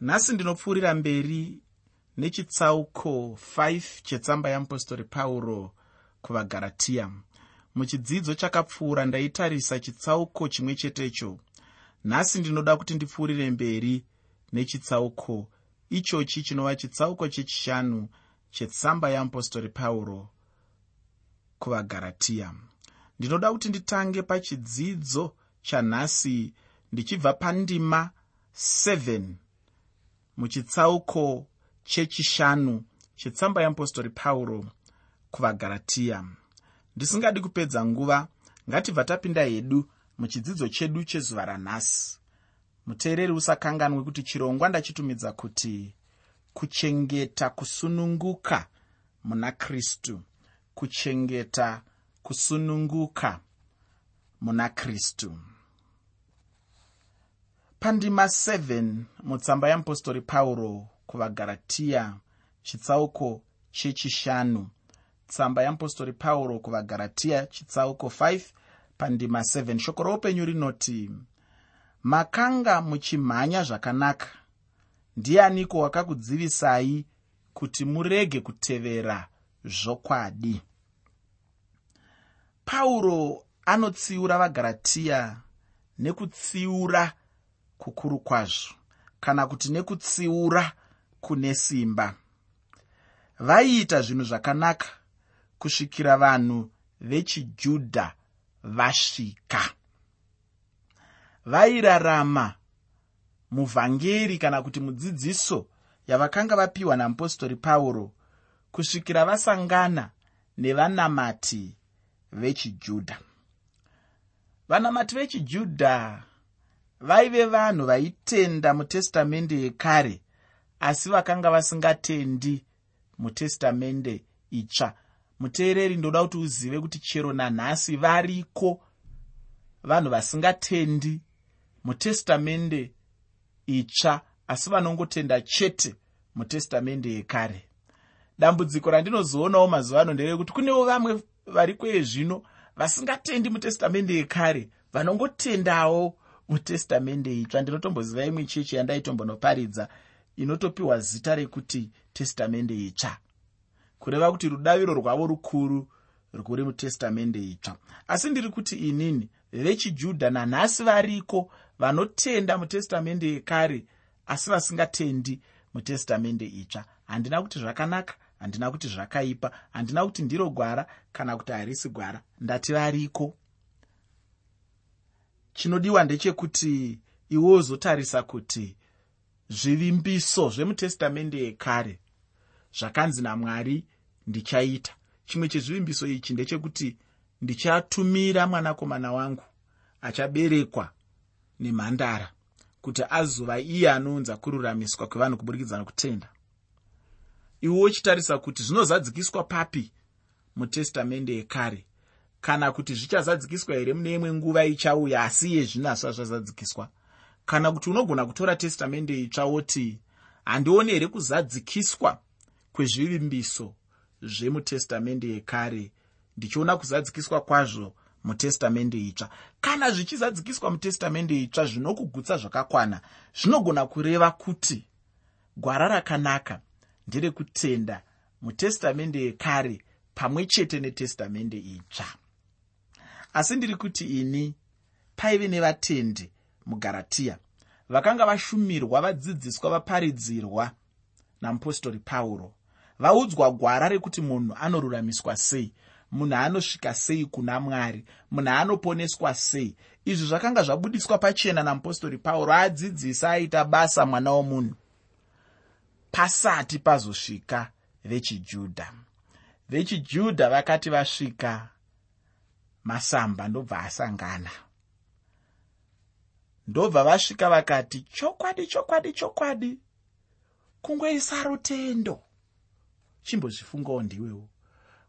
nhasi ndinopfuurira mberi nechitsauko 5 chetsamba yeapostori pauro kuvagaratiya muchidzidzo chakapfuura ndaitarisa chitsauko chimwe chetecho nhasi ndinoda kuti ndipfuurire mberi nechitsauko ichochi chinova chitsauko chechishanu chetsamba yeapostori pauro kuvagaratiya ndinoda kuti nditange pachidzidzo chanhasi ndichibva pandima 7 muchitsauko chechishanu chetsamba yeapostori pauro kuvagaratiya ndisingadi kupedza nguva ngatibva tapinda hedu muchidzidzo chedu chezuva ranhasi. Muteereri usakanganwe kuti chirongwa ndachitumidza kuti kuchengeta kusununguka muna kristu. Kuchengeta kusununguka muna kristu pandima 7 mutsamba yeapostori pauro kuvagaratiya chitsauko chechishanu. Tsamba yeapostori pauro kuvagaratiya chitsauko 5 pandima 7 shoko roupenyu rinoti makanga muchimhanya zvakanaka. Ndianiko wakakudzivisai kuti murege kutevera zvokwadi? Pauro anotsiura vagaratiya nekutsiura kukuru kwazvo kana kuti nekutsiura kune simba. Vaiita zvinhu zvakanaka kusvikira vanhu vechijudha vasvika. Vairarama muvhangeri kana kuti mudzidziso yavakanga vapiwa namupostori pauro kusvikira vasangana nevanamati vechijudha. Vanamati vechijudha vaive vanhu vaitenda mutestamende yekare asi vakanga vasingatendi mutestamende itsva. Muteereri ndoda kuti uzive kuti chero nanhasi variko vanhu vasingatendi mutestamende itsva asi vanongotenda chete mutestamende yekare. Dambudziko randinozoonawo mazuva ano nderekuti kunewo vamwe vari kweye zvino vasingatendi mutestamende yekare vanongotendawo mutestamende itsva. Ndinotomboziva imwe chechi yandaitombonoparidza. Inotopiwa zita rekuti testamende itsva. Kureva kuti rudaviro rwavo rukuru rwuri mutestamende itsva. Asi ndiri kuti inini vechijudha nanhasi variko vanotenda mutestamende yekare asi vasingatendi mutestamende itsva. Handina kuti zvakanaka handina kuti zvakaipa handina kuti ndiro gwara kana kuti harisi gwara. Ndati variko chinodiwa ndechekuti iwe uzotarisa kuti zvivimbiso zvemutestamende yekare zvakanzi namwari ndichaita. Chimwe chezvivimbiso ichi ndechekuti ndichatumira mwanakomana wangu achaberekwa nemhandara kuti azova iye anounza kururamiswa kwevanhu kuburikidza nokutenda. Iwe uchitarisa kuti zvinozadzikiswa papi mutestamende yekare kana kuti zvichazadzikiswa here mune imwe nguva ichauya asi iye zvino hasva zvazadzikiswa? Kana kuti unogona kutora testamende itsva woti handioni here kuzadzikiswa kwezvivimbiso zvemutestamende yekare ndichiona kuzadzikiswa kwazvo mutestamende itsva? Kana zvichizadzikiswa mutestamende itsva zvinokugutsa zvakakwana zvinogona kureva kuti gwara rakanaka nderekutenda mutestamende yekare pamwe chete netestamende itsva asi ndiri kuti ini paive nevatendi mugaratiya vakanga vashumirwa vadzidziswa vaparidzirwa namupostori pauro vaudzwa gwara rekuti munhu anoruramiswa sei munhu anosvika sei kuna mwari munhu anoponeswa sei. Izvi zvakanga zvabudiswa pachena namupostori pauro adzidzisa aita basa mwana womunhu. Pasati pazosvika vechijudha vechijudha vakati vasvika masamba ndobva asangana. Ndobva vasvika vakati chokwadi chokwadi chokwadi. Kungoisa rutendo. Chimbozvifungawo ndiwewo.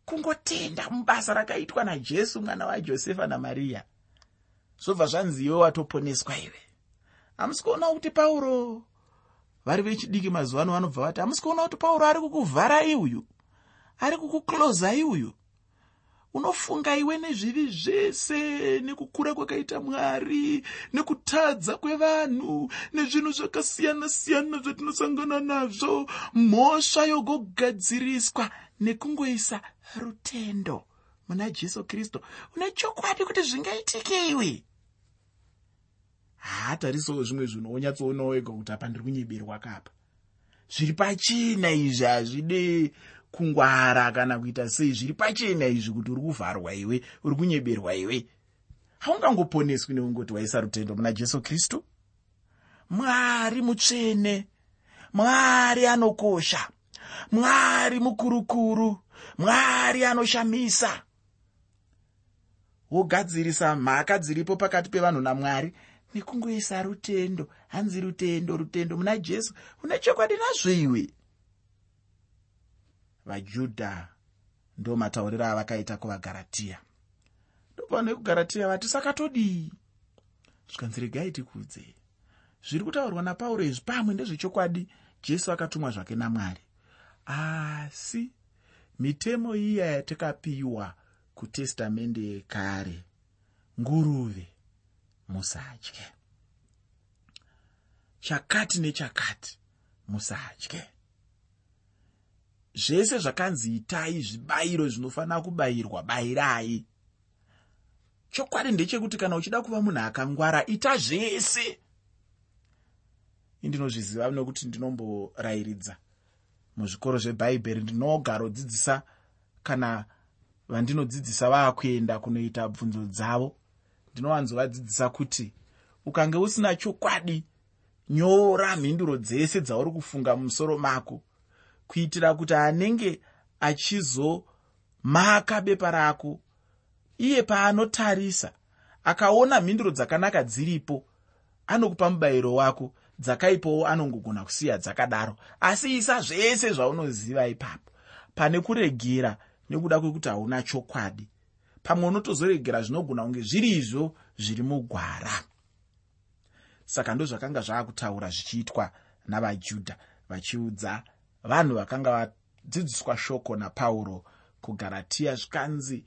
Kungotenda mubasa rakaitwa najesu mwana wajosefa namariya zvobva zvanzi iwe watoponeswa ive hamusi kuona kuti pauro vari vechidiki mazuva ano vanobva vati hamusi kuona kuti pauro ari kukuvharai uyu ari kukuklozai uyu unofunga iwe nezvivi zvese nekukura kwakaita mwari nekutadza kwevanhu nezvinhu zvakasiyana-siyana zvatinosangana nazvo mhosva yogogadziriswa nekungoisa rutendo muna jesu kristu. Une chokwadi kuti zvingaitike iwe haatarisawo zvimwe zvinhu onyatsoonawo ega kuti apa ndiri kunyeberwa kapa. Zviri pachena izvi hazvide kungwara kana kuita sei zviri pachena izvi kuti uri kuvharwa iwe uri kunyeberwa iwe. Haungangoponeswi neungoti waisa rutendo muna jesu kristu? Mwari mutsvene mwari anokosha mwari mukurukuru mwari anoshamisa. Wogadzirisa mhaka dziripo pakati pevanhu namwari nekungoisa rutendo hanzi rutendo rutendo muna jesu une chokwadi nazvo iwe vajudha ndo matauriro avakaita kuvagaratiya ndovanhu vekugaratiya vati sakatodii zvikanzi regai tikudze? Zviri kutaurwa napauro izvi pamwe ndezvechokwadi. Jesu akatumwa zvake namwari. Asi mitemo iya yatakapiwa kutestamende yekare nguruve musadye chakati nechakati musadye zvese zvakanzi itai zvibayiro zvinofanira kubayirwa bayirai. Chokwadi ndechekuti kana uchida kuva munhu akangwara ita zvese. Indinozviziva nokuti ndinomborayiridza muzvikoro zvebhaibheri ndinogara odzidzisa kana vandinodzidzisa vaakuenda kunoita bvunzo dzavo. Ndinowanzovadzidzisa kuti ukange usina chokwadi nyora mhinduro dzese dzauri kufunga mumusoro mako kuitira kuti anenge achizomaka bepa rako. Iye paanotarisa akaona mhinduro dzakanaka dziripo anokupa mubayiro wako dzakaipowo anongogona kusiya dzakadaro. Asi isa zvese zvaunoziva ipapo pane kuregera nekuda kwekuti hauna chokwadi pamwe unotozoregera zvinogona kunge zviri izvo zviri mugwara. Saka ndozvakanga zvaakutaura zvichiitwa navajudha vachiudza vanhu vakanga vadzidziswa shoko napauro kugaratiya zvikanzi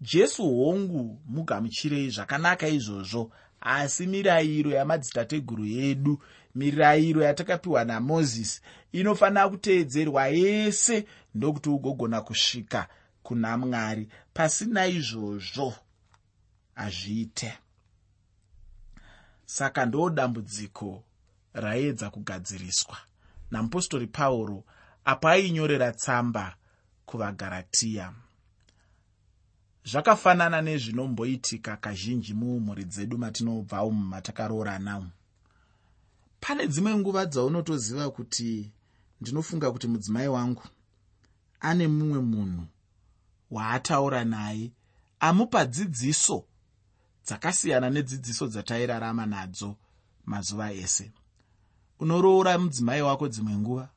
jesu hongu mugamuchirei zvakanaka izvozvo. Asi mirayiro yamadzitateguru edu mirayiro yatakapiwa namozisi inofanira kuteedzerwa yese ndokuti ugogona kusvika kuna mwari pasina izvozvo hazviite saka ndo dambudziko raedza kugadziriswa namupostori pauro apo ainyorera tsamba kuvagaratiya zvakafanana nezvinomboitika kazhinji mumhuri dzedu matinobva umu matakaroorana pane dzimwe nguva dzaunotoziva kuti ndinofunga kuti mudzimai wangu ane mumwe munhu waataura naye amupa dzidziso dzakasiyana nedzidziso dzatairarama nadzo mazuva ese unoroora mudzimai wako dzimwe nguva.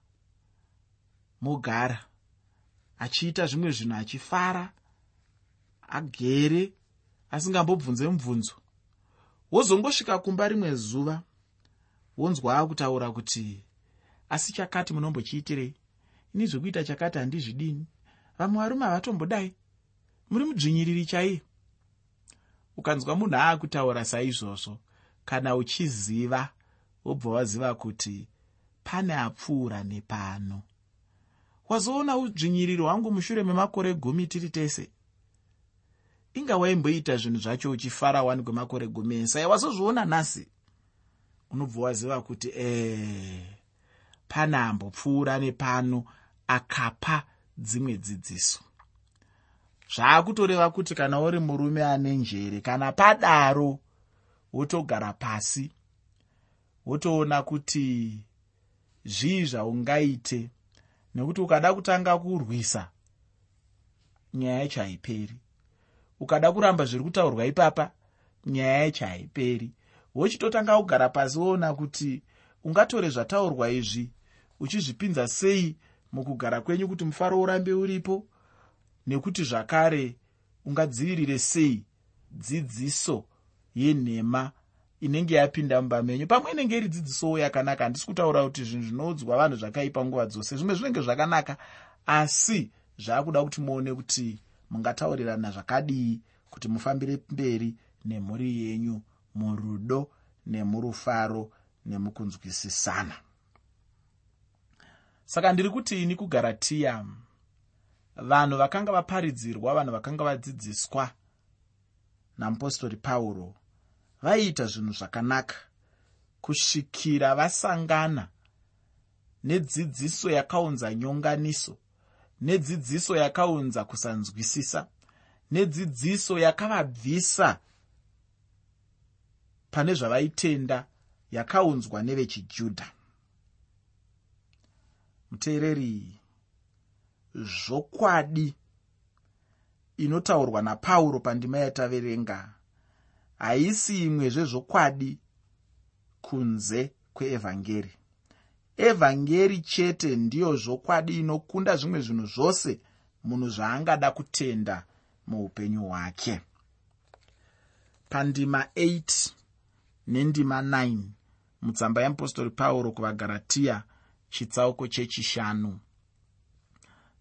Mogara achiita zvimwe zvinhu achifara agere asingambobvunze mubvunzo. Wozongosvika kumba rimwe zuva wonzwa akutaura kuti asi chakati munombochiitirei? Ini zvekuita chakati handizvidini? Vamwe varume havatombodai muri mudzvinyiriri chaiye? Ukanzwa munhu aakutaura saizvozvo kana uchiziva wobva waziva kuti pane apfuura nepano. Wazoona udzvinyiriri hwangu mushure memakore gumi tiri tese? Inga waimboita zvinhu zvacho uchifara wani kwemakore gumi? Ensai wazozviona nhasi. Unobva waziva kuti ee pane ambopfuura nepano akapa dzimwe dzidziso. Zvaakutoreva kuti kana uri murume ane njere kana padaro wotogara pasi wotoona kuti zvii zvaungaite nekuti ukada kutanga kurwisa nyaya yacho haiperi ukada kuramba zviri kutaurwa ipapa nyaya yacho haiperi wochitotanga kugara pasi woona kuti ungatore zvataurwa izvi uchizvipinza sei mukugara kwenyu kuti mufaro urambe uripo nekuti zvakare ungadzivirire sei dzidziso yenhema inenge yapinda mumba menyu pamwe inenge iri dzidzisowo yakanaka handisi kutaura kuti zvinhu zvinoudzwa vanhu zvakaipa nguva dzose. Zvimwe zvinenge zvakanaka asi zvaakuda kuti muone kuti mungataurirana zvakadii kuti mufambire mberi nemhuri yenyu murudo nemurufaro nemukunzwisisana. Saka ndiri kuti ini kugaratiya vanhu vakanga vaparidzirwa vanhu vakanga vadzidziswa namupostori pauro vaiita zvinhu zvakanaka. Kusvikira vasangana nedzidziso yakaunza nyonganiso nedzidziso yakaunza kusanzwisisa nedzidziso yakavabvisa pane zvavaitenda yakaunzwa nevechijudha. Muteereri zvokwadi inotaurwa napauro pandima yataverenga haisi imwe zvezvokwadi kunze kweevhangeri. Evhangeri chete ndiyo zvokwadi inokunda zvimwe zvinhu zvose munhu zvaangada kutenda muupenyu hwake. Pandima 8 nendima 9 mutsamba yeapostori pauro kuvagaratiya chitsauko chechishanu.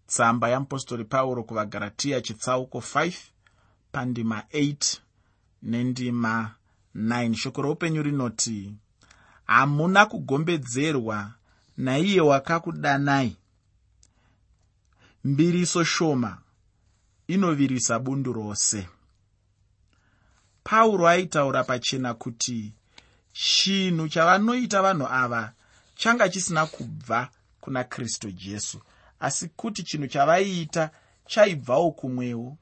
Tsamba yeapostori pauro kuvagaratiya chitsauko 5 pandima 8 nendima 9 shoko roupenyu rinoti hamuna kugombedzerwa naiye wakakudanai. Mbiriso shoma inovirisa bundu rose. Pauro aitaura pachena kuti chinhu chavanoita vanhu ava changa chisina kubva kuna kristu jesu asi kuti chinhu chavaiita chaibvawo kumwewo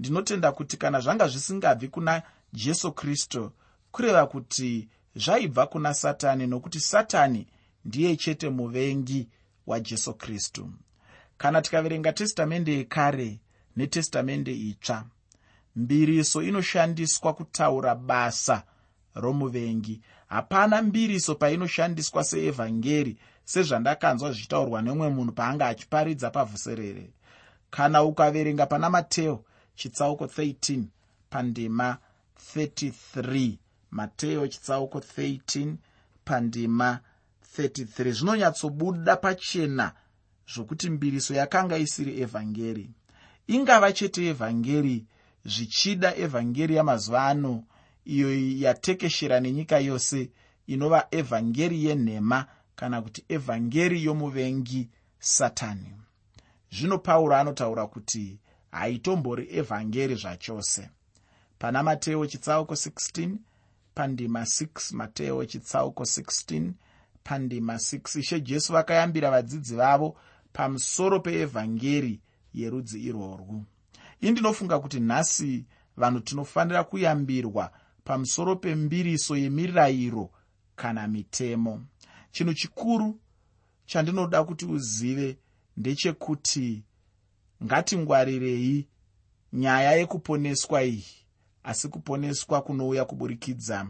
ndinotenda kuti kana zvanga zvisingabvi kuna jesu kristu kureva kuti zvaibva kuna satani nokuti satani ndiye chete muvengi wajesu kristu. Kana tikaverenga testamende yekare netestamende itsva mbiriso inoshandiswa kutaura basa romuvengi. Hapana mbiriso painoshandiswa seevhangeri sezvandakanzwa zvichitaurwa nemumwe munhu paanga achiparidza pavhuserere. Kana ukaverenga pana mateo chitsauko 13 pandima 33 mateo chitsauko 13 pandima 33 zvinonyatsobuda pachena zvokuti mbiriso yakanga isiri evhangeri. Ingava chete evhangeri zvichida evhangeri yamazuva ano iyo yatekeshera nenyika yose inova evhangeri yenhema kana kuti evhangeri yomuvengi satani. Zvino pauro anotaura kuti haitombori evhangeri zvachose. Pana mateo chitsauko 16 pandima 6 mateo chitsauko 16 pandima 6 ishe jesu vakayambira vadzidzi vavo pamusoro peevhangeri yerudzi irworwu. Ii ndinofunga kuti nhasi vanhu tinofanira kuyambirwa pamusoro pembiriso yemirayiro kana mitemo. Chinhu chikuru chandinoda kuti uzive ndechekuti ngatingwarirei nyaya yekuponeswa iyi asi kuponeswa kunouya kuburikidza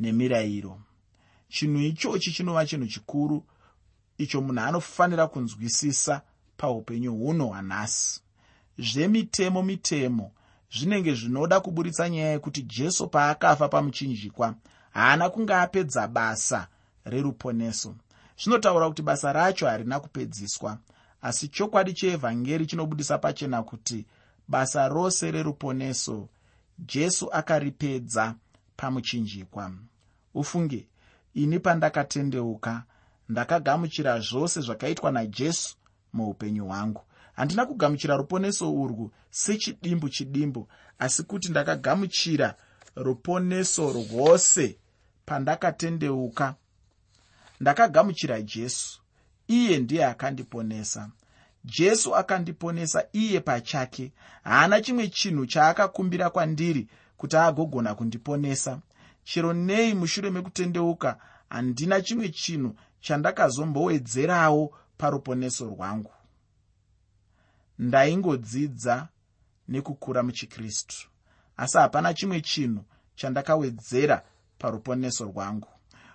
nemirayiro. Chinhu ichochi chinova chinhu chikuru icho munhu anofanira kunzwisisa paupenyu huno hwanhasi. Zvemitemo mitemo zvinenge zvinoda kuburitsa nyaya yekuti jesu paakafa pamuchinjikwa haana kunge apedza basa reruponeso. Zvinotaura kuti basa racho harina kupedziswa asi chokwadi cheevhangeri chinobudisa pachena kuti basa rose reruponeso jesu akaripedza pamuchinjikwa. Ufunge ini pandakatendeuka ndakagamuchira zvose zvakaitwa najesu muupenyu hwangu. Handina kugamuchira ruponeso urwu sechidimbu chidimbu asi kuti ndakagamuchira ruponeso rwose pandakatendeuka. Ndakagamuchira jesu iye ndiye akandiponesa. Jesu akandiponesa iye pachake. Haana chimwe chinhu chaakakumbira kwandiri kuti agogona kundiponesa. Chero nei mushure mekutendeuka handina chimwe chinhu chandakazombowedzerawo paruponeso rwangu. Ndaingodzidza nekukura muchikristu. Asi hapana chimwe chinhu chandakawedzera paruponeso rwangu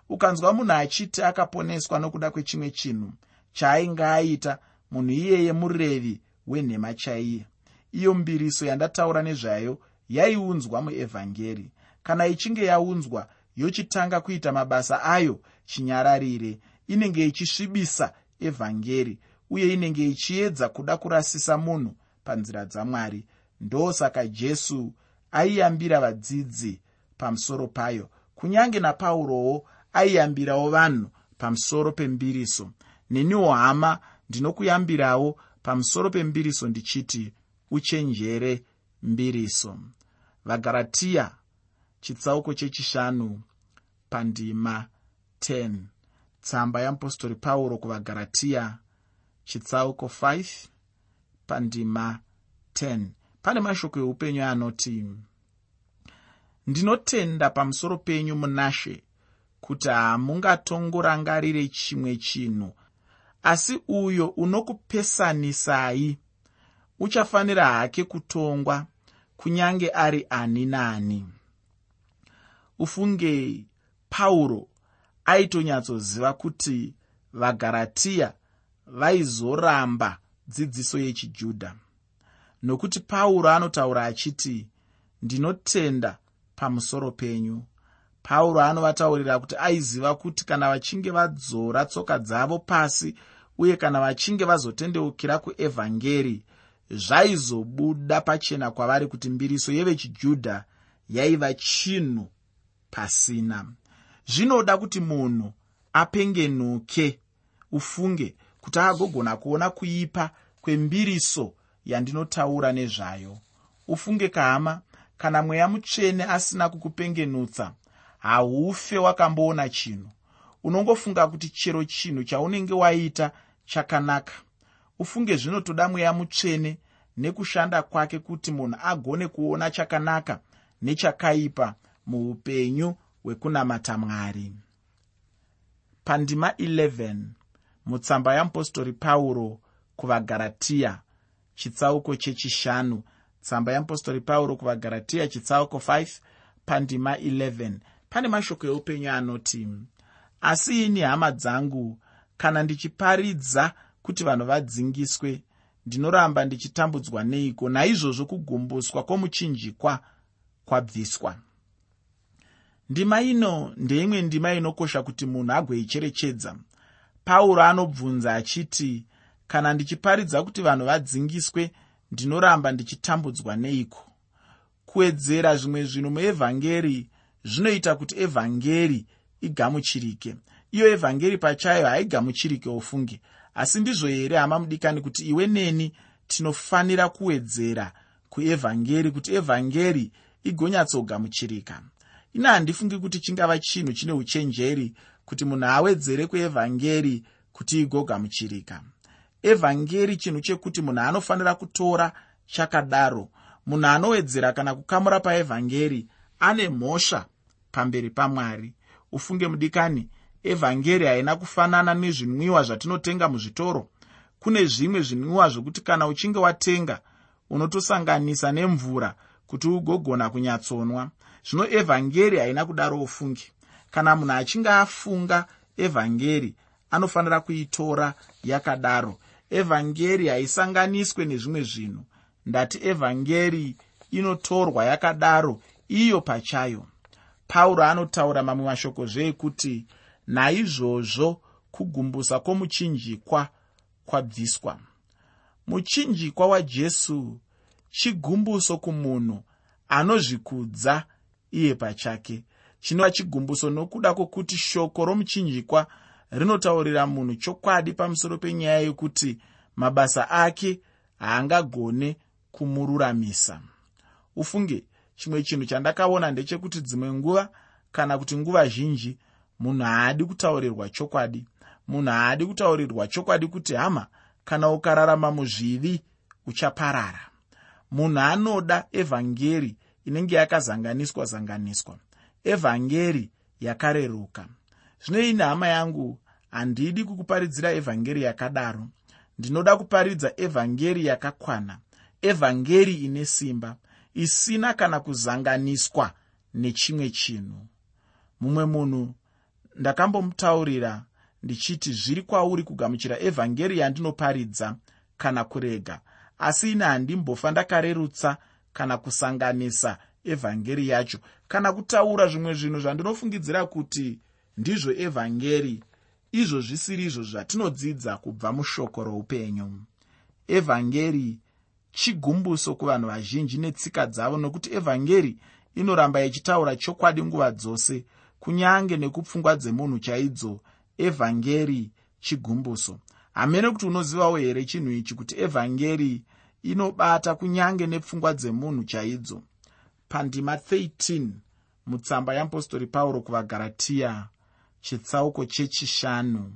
ukanzwa munhu achiti akaponeswa nokuda kwechimwe chinhu chaainge aita munhu iyeye murevi wenhema chaiye. Iyo mbiriso yandataura nezvayo yaiunzwa muevhangeri. Kana ichinge yaunzwa yochitanga kuita mabasa ayo chinyararire inenge ichisvibisa evhangeri uye inenge ichiedza kuda kurasisa munhu panzira dzamwari. Ndosaka jesu aiyambira vadzidzi pamusoro payo. Kunyange napaurowo aiyambirawo vanhu pamusoro pembiriso. Neniwo hama ndinokuyambirawo pamusoro pembiriso ndichiti uchenjere mbiriso. Vagaratiya chitsauko chechishanu pandima 10 tsamba yeapostori pauro kuvagaratiya chitsauko 5 pandima 10 pane mashoko eupenyu anoti ndinotenda pamusoro penyu munashe kuti hamungatongorangarire chimwe chinhu. Asi uyo unokupesanisai uchafanira hake kutongwa kunyange ari ani naani ufunge pauro aitonyatsoziva kuti vagaratiya vaizoramba dzidziso yechijudha nokuti pauro anotaura achiti ndinotenda pamusoro penyu pauro anovataurira kuti aiziva kuti kana vachinge vadzora tsoka dzavo pasi uye kana vachinge vazotendeukira kuevhangeri zvaizobuda pachena kwavari kuti mbiriso yevechijudha yaiva chinhu pasina. Zvinoda kuti munhu apengenuke ufunge kuti agogona kuona kuipa kwembiriso yandinotaura nezvayo. Ufunge kahama kana mweya mutsvene asina kukupengenutsa haufe wakamboona chinhu. Unongofunga kuti chero chinhu chaunenge waita chakanaka. Ufunge zvinotoda mweya mutsvene nekushanda kwake kuti munhu agone kuona chakanaka nechakaipa muupenyu hwekunamata mwari. Pandima 11 mutsamba yamupostori pauro kuvagaratiya chitsauko chechishanu. Tsamba yamupostori pauro kuvagaratiya chitsauko 5 pandima 11 pane mashoko eupenyu anoti asi ini hama dzangu kana ndichiparidza kuti vanhu vadzingiswe ndinoramba ndichitambudzwa neiko? Naizvozvo kugumbuswa kwomuchinjikwa kwabviswa. Ndima ino ndeimwe ndima inokosha kuti munhu agoicherechedza. Pauro anobvunza achiti kana ndichiparidza kuti vanhu vadzingiswe ndinoramba ndichitambudzwa neiko? Kuwedzera zvimwe zvinhu muevhangeri zvinoita kuti evhangeri igamuchirike. Iyo evhangeri pachayo haigamuchirike ufunge asi ndizvo here hama mudikani kuti iwe neni tinofanira kuwedzera kuevhangeri kuti evhangeri igonyatsogamuchirika ina handifungi kuti chingava chinhu chine uchenjeri kuti munhu awedzere kuevhangeri kuti igogamuchirika. Evhangeri chinhu chekuti munhu anofanira kutora chakadaro. Munhu anowedzera kana kukamura paevhangeri ane mhosva pamberi pamwari. Ufunge mudikani evhangeri haina kufanana nezvinwiwa zvatinotenga muzvitoro. Kune zvimwe zvinwiwa zvokuti kana uchinge watenga unotosanganisa nemvura kuti ugogona kunyatsonwa. Zvino evhangeri haina kudaro ufungi. Kana munhu achinge afunga evhangeri anofanira kuitora yakadaro. Evhangeri haisanganiswe nezvimwe zvinhu. Ndati evhangeri inotorwa yakadaro iyo pachayo pauro anotaura mamwe mashoko zveekuti naizvozvo kugumbusa kwomuchinjikwa kwabviswa. Muchinjikwa wajesu chigumbuso kumunhu anozvikudza iye pachake. Chinova chigumbuso nokuda kwokuti shoko romuchinjikwa rinotaurira munhu chokwadi pamusoro penyaya yekuti mabasa ake haangagone kumururamisa ufunge chimwe chinhu chandakaona ndechekuti dzimwe nguva kana kuti nguva zhinji munhu haadi kutaurirwa chokwadi. Munhu haadi kutaurirwa chokwadi kuti hama kana ukararama muzvivi uchaparara. Munhu anoda evhangeri inenge yakazanganiswa zanganiswa. Evhangeri yakareruka. Zvino ine hama yangu handidi kukuparidzira evhangeri yakadaro. Ndinoda kuparidza evhangeri yakakwana. Evhangeri ine simba isina kana kuzanganiswa nechimwe chinhu. Mumwe munhu ndakambomutaurira ndichiti zviri kwauri kugamuchira evhangeri yandinoparidza kana kurega asi ine handimbofa ndakarerutsa kana kusanganisa evhangeri yacho. Kana kutaura zvimwe zvinhu zvandinofungidzira kuti ndizvo evhangeri izvo zvisiri izvo zvatinodzidza kubva mushoko roupenyu. Evhangeri chigumbuso kuvanhu vazhinji netsika dzavo nokuti evhangeri inoramba ichitaura chokwadi nguva dzose kunyange nekupfungwa dzemunhu chaidzo evhangeri chigumbuso. Hamene kuti unozivawo here chinhu ichi kuti evhangeri inobata kunyange nepfungwa dzemunhu chaidzo? Pandima 13 mutsamba yeapostori pauro kuvagaratiya chitsauko chechishanu.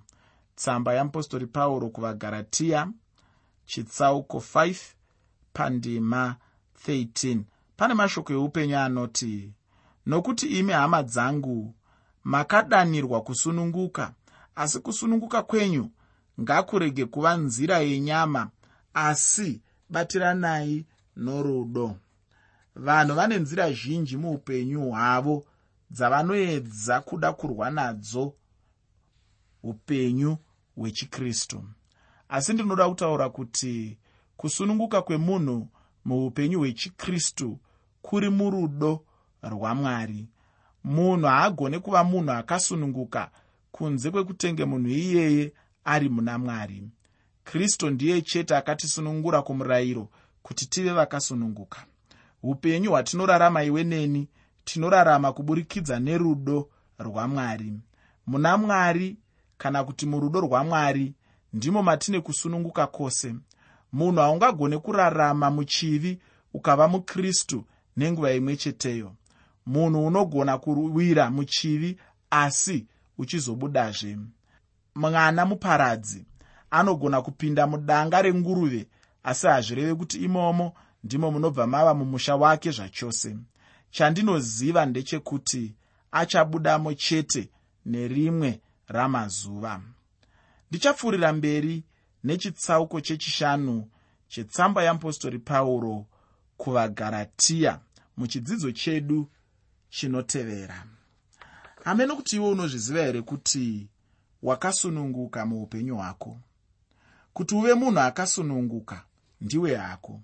Tsamba yeapostori pauro kuvagaratiya chitsauko 5 pandima 13 pane mashoko eupenyu anoti nokuti imi hama dzangu makadanirwa kusununguka asi kusununguka kwenyu ngakurege kuva nzira yenyama asi batiranai norudo. Vanhu vane nzira zhinji muupenyu hwavo dzavanoedza kuda kurwa nadzo upenyu hwechikristu. Asi ndinoda kutaura kuti kusununguka kwemunhu muupenyu hwechikristu kuri murudo rwamwari. Munhu haagone kuva munhu akasununguka kunze kwekutenge munhu iyeye ari muna mwari. Kristu ndiye chete akatisunungura kumurayiro kuti tive vakasununguka. Upenyu hwatinorarama iwe neni tinorarama kuburikidza nerudo rwamwari. Muna mwari kana kuti murudo rwamwari ndimo matine kusununguka kwose munhu haungagone kurarama muchivi ukava mukristu nenguva imwe cheteyo. Munhu unogona kuwira muchivi asi uchizobudazve. Mwana muparadzi anogona kupinda mudanga renguruve asi hazvireve kuti imomo ndimo munobva mava mumusha wake zvachose. Chandinoziva ndechekuti achabudamo chete nerimwe ramazuva. Ndichapfuurira mberi nechitsauko chechishanu chetsamba yeapostori pauro kuvagaratiya muchidzidzo chedu chinotevera. Hamene kuti iwe unozviziva here kuti wakasununguka muupenyu hwako? Kuti uve munhu akasununguka ndiwe hako.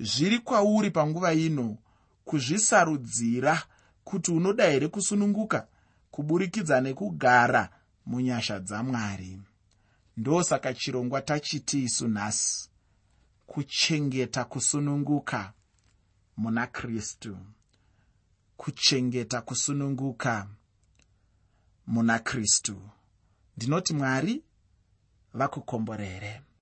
Zviri kwauri panguva ino kuzvisarudzira kuti unoda here kusununguka kuburikidza nekugara munyasha dzamwari ndosaka chirongwa tachiti isu nhasi kuchengeta kusununguka muna kristu kuchengeta kusununguka muna kristu. Ndinoti mwari vakukomborere